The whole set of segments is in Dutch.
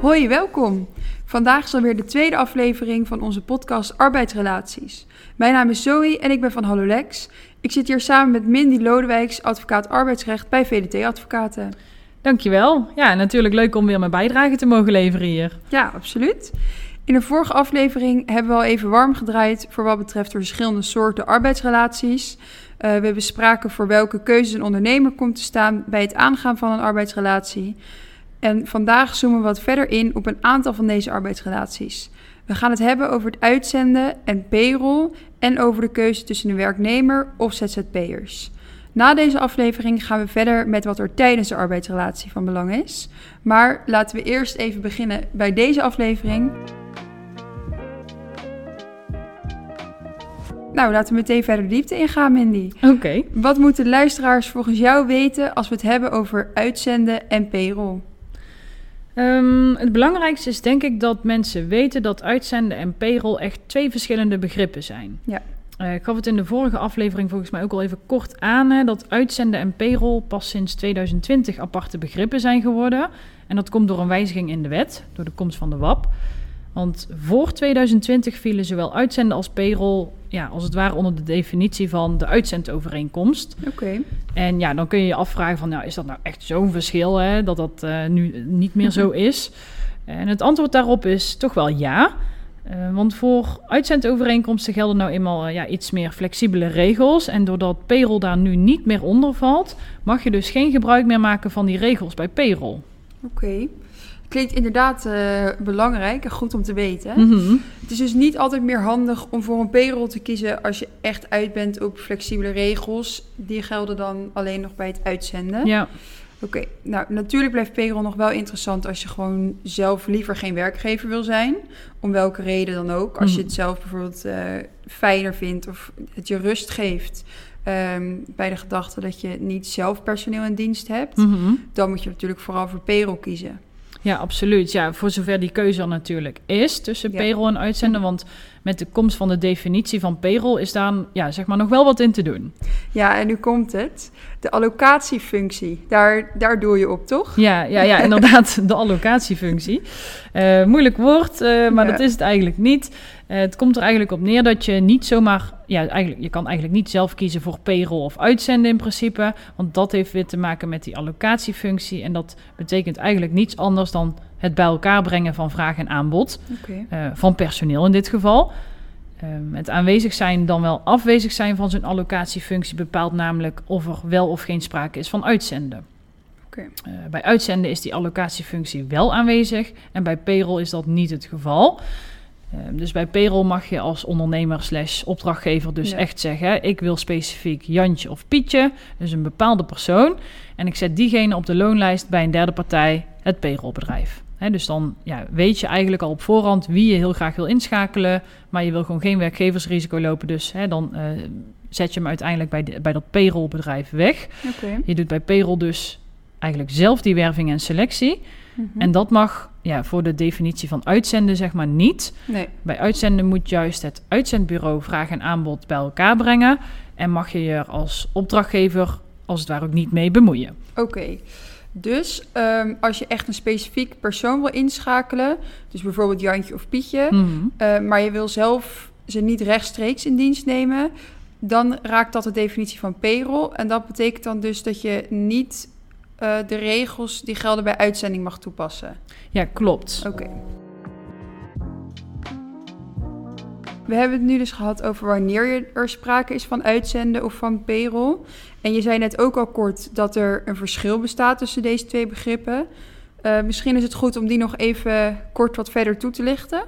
Hoi, welkom. Vandaag is alweer de tweede aflevering van onze podcast Arbeidsrelaties. Mijn naam is Zoe en ik ben van Hallolex. Ik zit hier samen met Mindy Lodewijks, advocaat arbeidsrecht bij VDT Advocaten. Dankjewel. Ja, natuurlijk leuk om weer mijn bijdrage te mogen leveren hier. Ja, absoluut. In de vorige aflevering hebben we al even warm gedraaid voor wat betreft de verschillende soorten arbeidsrelaties. Uh, we bespraken voor welke keuzes een ondernemer komt te staan bij het aangaan van een arbeidsrelatie. En vandaag zoomen we wat verder in op een aantal van deze arbeidsrelaties. We gaan het hebben over het uitzenden en payroll en over de keuze tussen een werknemer of ZZP'ers. Na deze aflevering gaan we verder met wat er tijdens de arbeidsrelatie van belang is. Maar laten we eerst even beginnen bij deze aflevering. Nou, laten we meteen verder de diepte ingaan, Mindy. Oké. Wat moeten luisteraars volgens jou weten als we het hebben over uitzenden en payroll? Um, het belangrijkste is denk ik dat mensen weten dat uitzenden en payroll echt twee verschillende begrippen zijn. Ja. Uh, ik gaf het in de vorige aflevering volgens mij ook al even kort aan, hè, dat uitzenden en payroll pas sinds 2020 aparte begrippen zijn geworden. En dat komt door een wijziging in de wet, door de komst van de WAP. Want voor 2020 vielen zowel uitzenden als payroll, ja, als het ware onder de definitie van de uitzendovereenkomst. Oké. En ja, dan kun je je afvragen van, nou, is dat nou echt zo'n verschil, hè, dat dat uh, nu niet meer zo is? En het antwoord daarop is toch wel ja. Uh, want voor uitzendovereenkomsten gelden nou eenmaal uh, ja, iets meer flexibele regels. En doordat payroll daar nu niet meer onder valt, mag je dus geen gebruik meer maken van die regels bij payroll. Oké. Okay. Klinkt inderdaad uh, belangrijk en goed om te weten. Mm -hmm. Het is dus niet altijd meer handig om voor een payroll te kiezen als je echt uit bent op flexibele regels. Die gelden dan alleen nog bij het uitzenden. Ja. Oké, okay. nou natuurlijk blijft payroll nog wel interessant als je gewoon zelf liever geen werkgever wil zijn. Om welke reden dan ook. Als je het zelf bijvoorbeeld uh, fijner vindt of het je rust geeft. Um, bij de gedachte dat je niet zelf personeel in dienst hebt. Mm -hmm. Dan moet je natuurlijk vooral voor payroll kiezen. Ja, absoluut. Ja, voor zover die keuze er natuurlijk is tussen ja. payroll en uitzenden. Want met de komst van de definitie van payroll is daar ja, zeg maar nog wel wat in te doen. Ja, en nu komt het. De allocatiefunctie, daar, daar doe je op, toch? Ja, ja, ja inderdaad, de allocatiefunctie. Uh, moeilijk woord, uh, maar ja. dat is het eigenlijk niet. Uh, het komt er eigenlijk op neer dat je niet zomaar... Ja, eigenlijk, je kan eigenlijk niet zelf kiezen voor payroll of uitzenden in principe. Want dat heeft weer te maken met die allocatiefunctie. En dat betekent eigenlijk niets anders dan het bij elkaar brengen van vraag en aanbod. Okay. Uh, van personeel in dit geval. Um, het aanwezig zijn dan wel afwezig zijn van zo'n allocatiefunctie bepaalt namelijk of er wel of geen sprake is van uitzenden. Okay. Uh, bij uitzenden is die allocatiefunctie wel aanwezig en bij payroll is dat niet het geval. Uh, dus bij payroll mag je als ondernemer slash opdrachtgever dus Ja. echt zeggen... ik wil specifiek Jantje of Pietje, dus een bepaalde persoon... en ik zet diegene op de loonlijst bij een derde partij, het payrollbedrijf. Dus dan ja, weet je eigenlijk al op voorhand wie je heel graag wil inschakelen... maar je wil gewoon geen werkgeversrisico lopen... dus dan uh, zet je hem uiteindelijk bij, de, bij dat payrollbedrijf weg. Je doet bij payroll dus eigenlijk zelf die werving en selectie... Mhm. En dat mag ja, voor de definitie van uitzenden zeg maar niet. Nee. Bij uitzenden moet juist het uitzendbureau vraag en aanbod bij elkaar brengen. En mag je je als opdrachtgever als het ware ook niet mee bemoeien. Oké. Dus um, als je echt een specifiek persoon wil inschakelen, dus bijvoorbeeld Jantje of Pietje, Mm. uh, maar je wil zelf ze niet rechtstreeks in dienst nemen, dan raakt dat de definitie van payroll. En dat betekent dan dus dat je niet uh, de regels die gelden bij uitzending mag toepassen. Ja, klopt. Oké. Okay. We hebben het nu dus gehad over wanneer er sprake is van uitzenden of van payroll. En je zei net ook al kort dat er een verschil bestaat tussen deze twee begrippen. Uh, misschien is het goed om die nog even kort wat verder toe te lichten.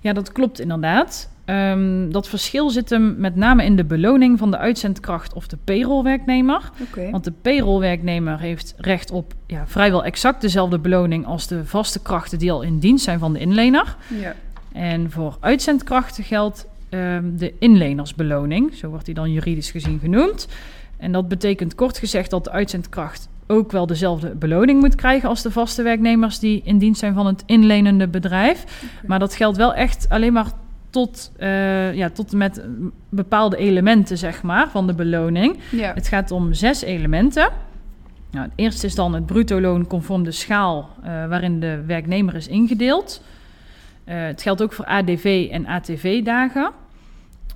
Ja, dat klopt inderdaad. Ehm, dat verschil zit hem met name in de beloning van de uitzendkracht of de payrollwerknemer. Want de payrollwerknemer heeft recht op ja, vrijwel exact dezelfde beloning als de vaste krachten die al in dienst zijn van de inlener. Ja. En voor uitzendkrachten geldt ehm, de inlenersbeloning, zo wordt die dan juridisch gezien genoemd. En dat betekent kort gezegd dat de uitzendkracht ook wel dezelfde beloning moet krijgen als de vaste werknemers die in dienst zijn van het inlenende bedrijf. Maar dat geldt wel echt alleen maar tot, eh, ja, tot en met bepaalde elementen zeg maar, van de beloning. Ja. Het gaat om zes elementen. Nou, het eerste is dan het bruto loon conform de schaal eh, waarin de werknemer is ingedeeld. Eh, het geldt ook voor ADV en ATV-dagen.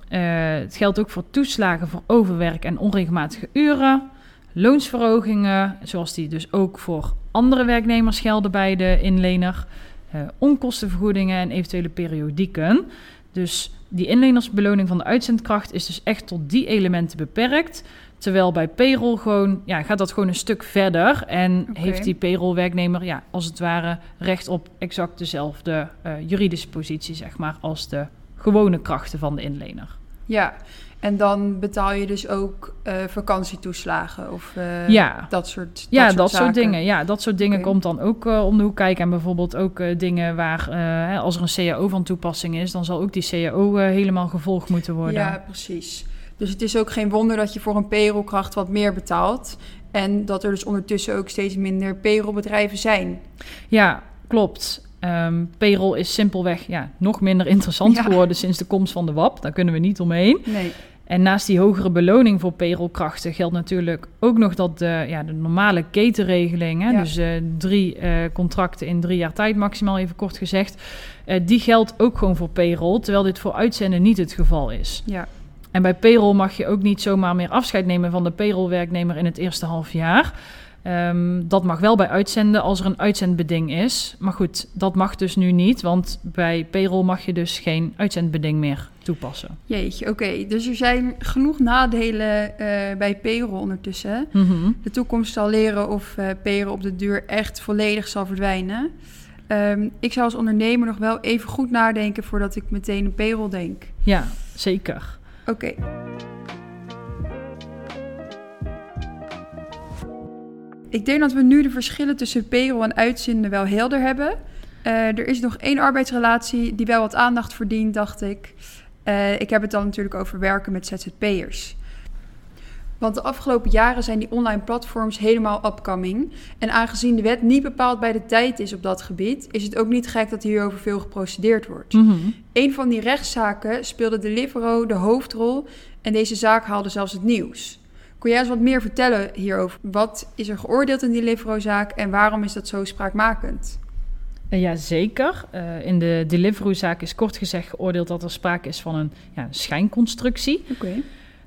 Eh, het geldt ook voor toeslagen voor overwerk en onregelmatige uren. Loonsverhogingen, zoals die dus ook voor andere werknemers gelden bij de inlener. Eh, onkostenvergoedingen en eventuele periodieken. Dus die inlenersbeloning van de uitzendkracht is dus echt tot die elementen beperkt. Terwijl bij payroll gewoon, ja, gaat dat gewoon een stuk verder. En heeft die payrollwerknemer, ja, als het ware, recht op exact dezelfde eh, juridische positie, zeg maar, als de gewone krachten van de inlener. ja. En dan betaal je dus ook eh, vakantietoeslagen of eh, ja. dat soort Ja, soort dat soort dingen. Ja, dat soort dingen komt dan ook eh, om de hoek kijken. En bijvoorbeeld ook dingen waar, als er een CAO van toepassing is, dan zal ook die CAO helemaal gevolgd moeten worden. Ja, precies. Dus het is ook geen wonder dat je voor een payrollkracht wat meer betaalt. En dat er dus ondertussen ook steeds minder payrollbedrijven zijn. Ja, klopt. Ehm, payroll is simpelweg ja, nog minder interessant Ja. geworden sinds de komst van de WAP. Daar kunnen we niet omheen. Nee. En naast die hogere beloning voor payrollkrachten geldt natuurlijk ook nog dat de, ja, de normale ketenregeling, hè, Ja. dus eh, drie eh, contracten in drie jaar tijd maximaal, even kort gezegd, eh, die geldt ook gewoon voor payroll, terwijl dit voor uitzenden niet het geval is. Ja. En bij payroll mag je ook niet zomaar meer afscheid nemen van de payrollwerknemer in het eerste half jaar. Ehm, dat mag wel bij uitzenden als er een uitzendbeding is. Maar goed, dat mag dus nu niet, want bij payroll mag je dus geen uitzendbeding meer toepassen. Jeetje, oké. Dus er zijn genoeg nadelen eh, bij payroll ondertussen. Mhm. De toekomst zal leren of payroll op de duur echt volledig zal verdwijnen. Ehm, ik zou als ondernemer nog wel even goed nadenken voordat ik meteen een payroll denk. Ja, zeker. Oké. Ik denk dat we nu de verschillen tussen payroll en uitzenden wel helder hebben. Eh, er is nog één arbeidsrelatie die wel wat aandacht verdient, dacht ik. Eh, ik heb het dan natuurlijk over werken met ZZP'ers. Want de afgelopen jaren zijn die online platforms helemaal upcoming. En aangezien de wet niet bepaald bij de tijd is op dat gebied, is het ook niet gek dat hierover veel geprocedeerd wordt. Mhm. Een van die rechtszaken speelde Deliveroo de hoofdrol en deze zaak haalde zelfs het nieuws. Kun jij eens wat meer vertellen hierover? Wat is er geoordeeld in die Deliveroo-zaak en waarom is dat zo spraakmakend? Eh, Ja, zeker. Eh, in de Deliveroo-zaak is kort gezegd geoordeeld dat er sprake is van een ja, schijnconstructie.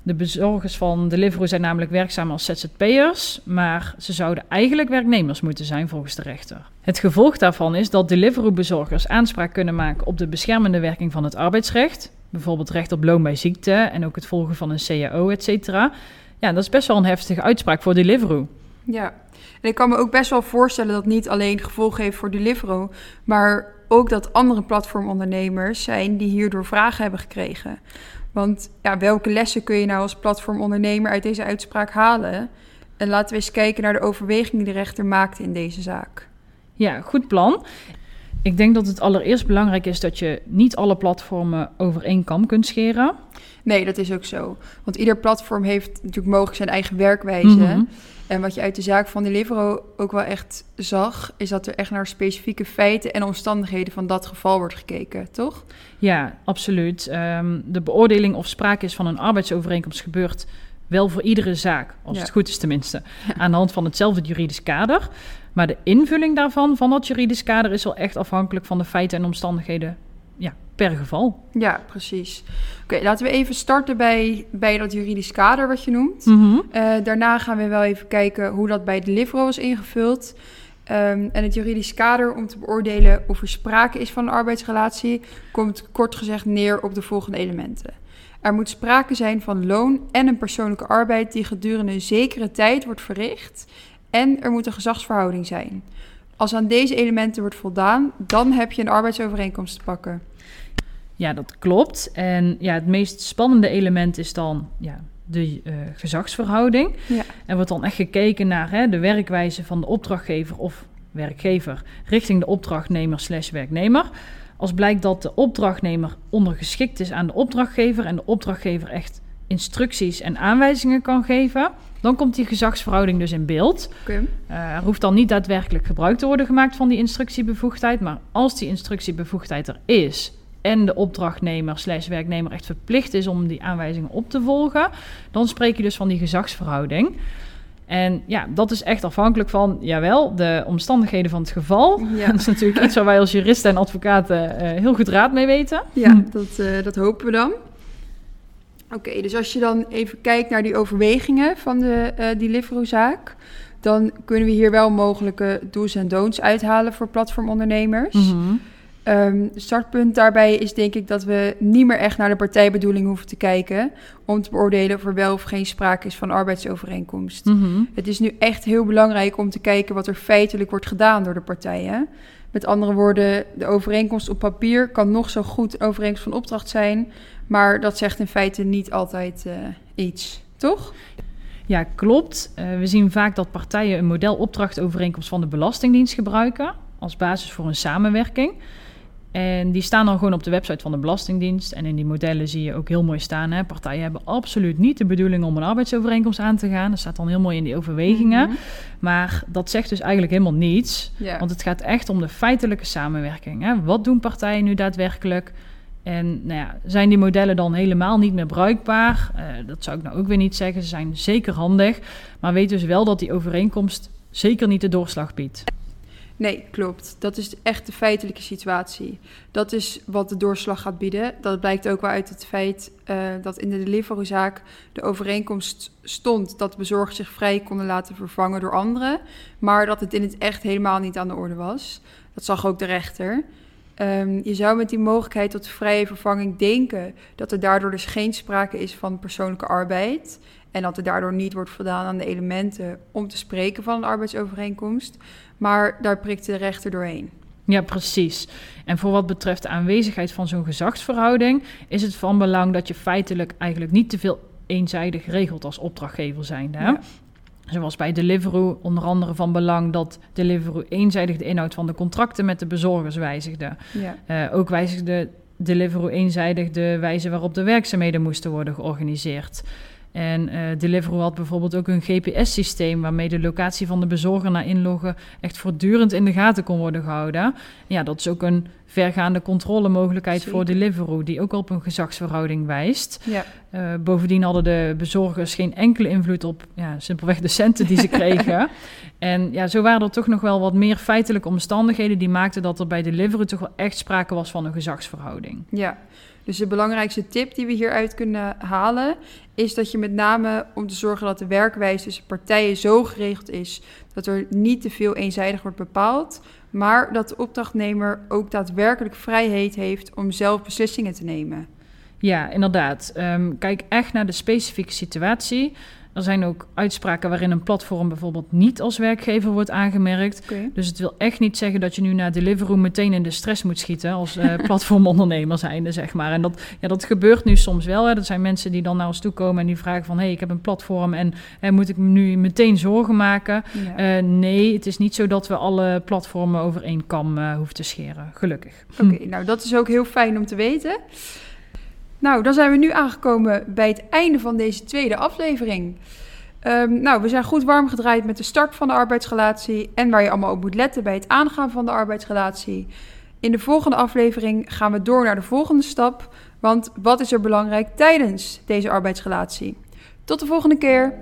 De bezorgers van Deliveroo zijn namelijk werkzaam als ZZP'ers, maar ze zouden eigenlijk werknemers moeten zijn volgens de rechter. Het gevolg daarvan is dat Deliveroo-bezorgers aanspraak kunnen maken op de beschermende werking van het arbeidsrecht, bijvoorbeeld recht op loon bij ziekte en ook het volgen van een CAO, et cetera. Ja, dat is best wel een heftige uitspraak voor Deliveroo. Ja, en ik kan me ook best wel voorstellen dat niet alleen gevolgen heeft voor Deliveroo, maar ook dat andere platformondernemers zijn die hierdoor vragen hebben gekregen. Want ja, welke lessen kun je nou als platformondernemer uit deze uitspraak halen? En laten we eens kijken naar de overweging die de rechter maakte in deze zaak. Ja, goed plan. Ik denk dat het allereerst belangrijk is dat je niet alle platformen over één kam kunt scheren. Nee, dat is ook zo. Want ieder platform heeft natuurlijk mogelijk zijn eigen werkwijze. Mhm. En wat je uit de zaak van Deliveroo ook wel echt zag, is dat er echt naar specifieke feiten en omstandigheden van dat geval wordt gekeken, toch? Ja, absoluut. Ehm, de beoordeling of sprake is van een arbeidsovereenkomst gebeurt wel voor iedere zaak, als Ja. het goed is tenminste, aan de hand van hetzelfde juridisch kader. Maar de invulling daarvan, van dat juridisch kader, is wel echt afhankelijk van de feiten en omstandigheden ja, per geval. Ja, precies. Oké, laten we even starten bij, bij dat juridisch kader wat je noemt. Mhm. Eh, daarna gaan we wel even kijken hoe dat bij Deliveroo is ingevuld. Ehm, en het juridisch kader om te beoordelen of er sprake is van een arbeidsrelatie, komt kort gezegd neer op de volgende elementen. Er moet sprake zijn van loon en een persoonlijke arbeid die gedurende een zekere tijd wordt verricht. En er moet een gezagsverhouding zijn. Als aan deze elementen wordt voldaan, dan heb je een arbeidsovereenkomst te pakken. Ja, dat klopt. En ja, het meest spannende element is dan ja, de uh, gezagsverhouding. Ja. En wordt dan echt gekeken naar hè, de werkwijze van de opdrachtgever of werkgever richting de opdrachtnemer slash werknemer. Als blijkt dat de opdrachtnemer ondergeschikt is aan de opdrachtgever en de opdrachtgever echt instructies en aanwijzingen kan geven, dan komt die gezagsverhouding dus in beeld. Oké. Uh, er hoeft dan niet daadwerkelijk gebruik te worden gemaakt van die instructiebevoegdheid, maar als die instructiebevoegdheid er is en de opdrachtnemer slash werknemer echt verplicht is om die aanwijzingen op te volgen, dan spreek je dus van die gezagsverhouding. En ja, dat is echt afhankelijk van, jawel, de omstandigheden van het geval. Ja. Dat is natuurlijk iets waar wij als juristen en advocaten uh, heel goed raad mee weten. Ja, dat, uh, dat hopen we dan. Oké, okay, dus als je dan even kijkt naar die overwegingen van de uh, Deliveroo-zaak, dan kunnen we hier wel mogelijke do's en don'ts uithalen voor platformondernemers. Mm -hmm. Um, startpunt daarbij is denk ik dat we niet meer echt naar de partijbedoeling hoeven te kijken om te beoordelen of er wel of geen sprake is van arbeidsovereenkomst. Mm -hmm. Het is nu echt heel belangrijk om te kijken wat er feitelijk wordt gedaan door de partijen. Met andere woorden, de overeenkomst op papier kan nog zo goed een overeenkomst van opdracht zijn, maar dat zegt in feite niet altijd uh, iets, toch? Ja, klopt. Uh, we zien vaak dat partijen een model opdrachtovereenkomst van de Belastingdienst gebruiken als basis voor een samenwerking. En die staan dan gewoon op de website van de Belastingdienst. En in die modellen zie je ook heel mooi staan. Hè? Partijen hebben absoluut niet de bedoeling om een arbeidsovereenkomst aan te gaan. Dat staat dan heel mooi in die overwegingen. Mhm. Maar dat zegt dus eigenlijk helemaal niets. Want het gaat echt om de feitelijke samenwerking. Hè? Wat doen partijen nu daadwerkelijk? En nou ja, zijn die modellen dan helemaal niet meer bruikbaar? Uh, dat zou ik nou ook weer niet zeggen. Ze zijn zeker handig. Maar weet dus wel dat die overeenkomst zeker niet de doorslag biedt. Nee, klopt. Dat is echt de feitelijke situatie. Dat is wat de doorslag gaat bieden. Dat blijkt ook wel uit het feit uh, dat in de Deliveroo-zaak de overeenkomst stond dat bezorgers zich vrij konden laten vervangen door anderen, maar dat het in het echt helemaal niet aan de orde was. Dat zag ook de rechter. Um, je zou met die mogelijkheid tot vrije vervanging denken dat er daardoor dus geen sprake is van persoonlijke arbeid. En dat er daardoor niet wordt voldaan aan de elementen om te spreken van een arbeidsovereenkomst. Maar daar prikte de rechter doorheen. Ja, precies. En voor wat betreft de aanwezigheid van zo'n gezagsverhouding, is het van belang dat je feitelijk eigenlijk niet te veel eenzijdig regelt als opdrachtgever zijnde. Hè? Ja. Zoals bij Deliveroo onder andere van belang dat Deliveroo eenzijdig de inhoud van de contracten met de bezorgers wijzigde. Ja. Uh, ook wijzigde Deliveroo eenzijdig de wijze waarop de werkzaamheden moesten worden georganiseerd. En uh, Deliveroo had bijvoorbeeld ook een GPS-systeem waarmee de locatie van de bezorger na inloggen echt voortdurend in de gaten kon worden gehouden. Ja, dat is ook een vergaande controlemogelijkheid Zeker. voor Deliveroo, die ook op een gezagsverhouding wijst. Ja. Uh, bovendien hadden de bezorgers geen enkele invloed op ja, simpelweg de centen die ze kregen. en ja, zo waren er toch nog wel wat meer feitelijke omstandigheden die maakten dat er bij Deliveroo toch wel echt sprake was van een gezagsverhouding. Ja, dus de belangrijkste tip die we hieruit kunnen halen is dat je met name om te zorgen dat de werkwijze tussen partijen zo geregeld is dat er niet te veel eenzijdig wordt bepaald, maar dat de opdrachtnemer ook daadwerkelijk vrijheid heeft om zelf beslissingen te nemen. Ja, inderdaad. Um, kijk echt naar de specifieke situatie. Er zijn ook uitspraken waarin een platform bijvoorbeeld niet als werkgever wordt aangemerkt. Okay. Dus het wil echt niet zeggen dat je nu naar Deliveroo meteen in de stress moet schieten als uh, platformondernemer zijnde, zeg maar. En dat, ja, dat gebeurt nu soms wel. Hè. Dat zijn mensen die dan naar ons toe komen en die vragen van... hé, hey, ik heb een platform en hè, moet ik me nu meteen zorgen maken? Ja. Uh, nee, het is niet zo dat we alle platformen over één kam uh, hoeven te scheren, gelukkig. Oké, okay, nou dat is ook heel fijn om te weten. Nou, dan zijn we nu aangekomen bij het einde van deze tweede aflevering. Um, nou, we zijn goed warm gedraaid met de start van de arbeidsrelatie en waar je allemaal op moet letten bij het aangaan van de arbeidsrelatie. In de volgende aflevering gaan we door naar de volgende stap, want wat is er belangrijk tijdens deze arbeidsrelatie? Tot de volgende keer!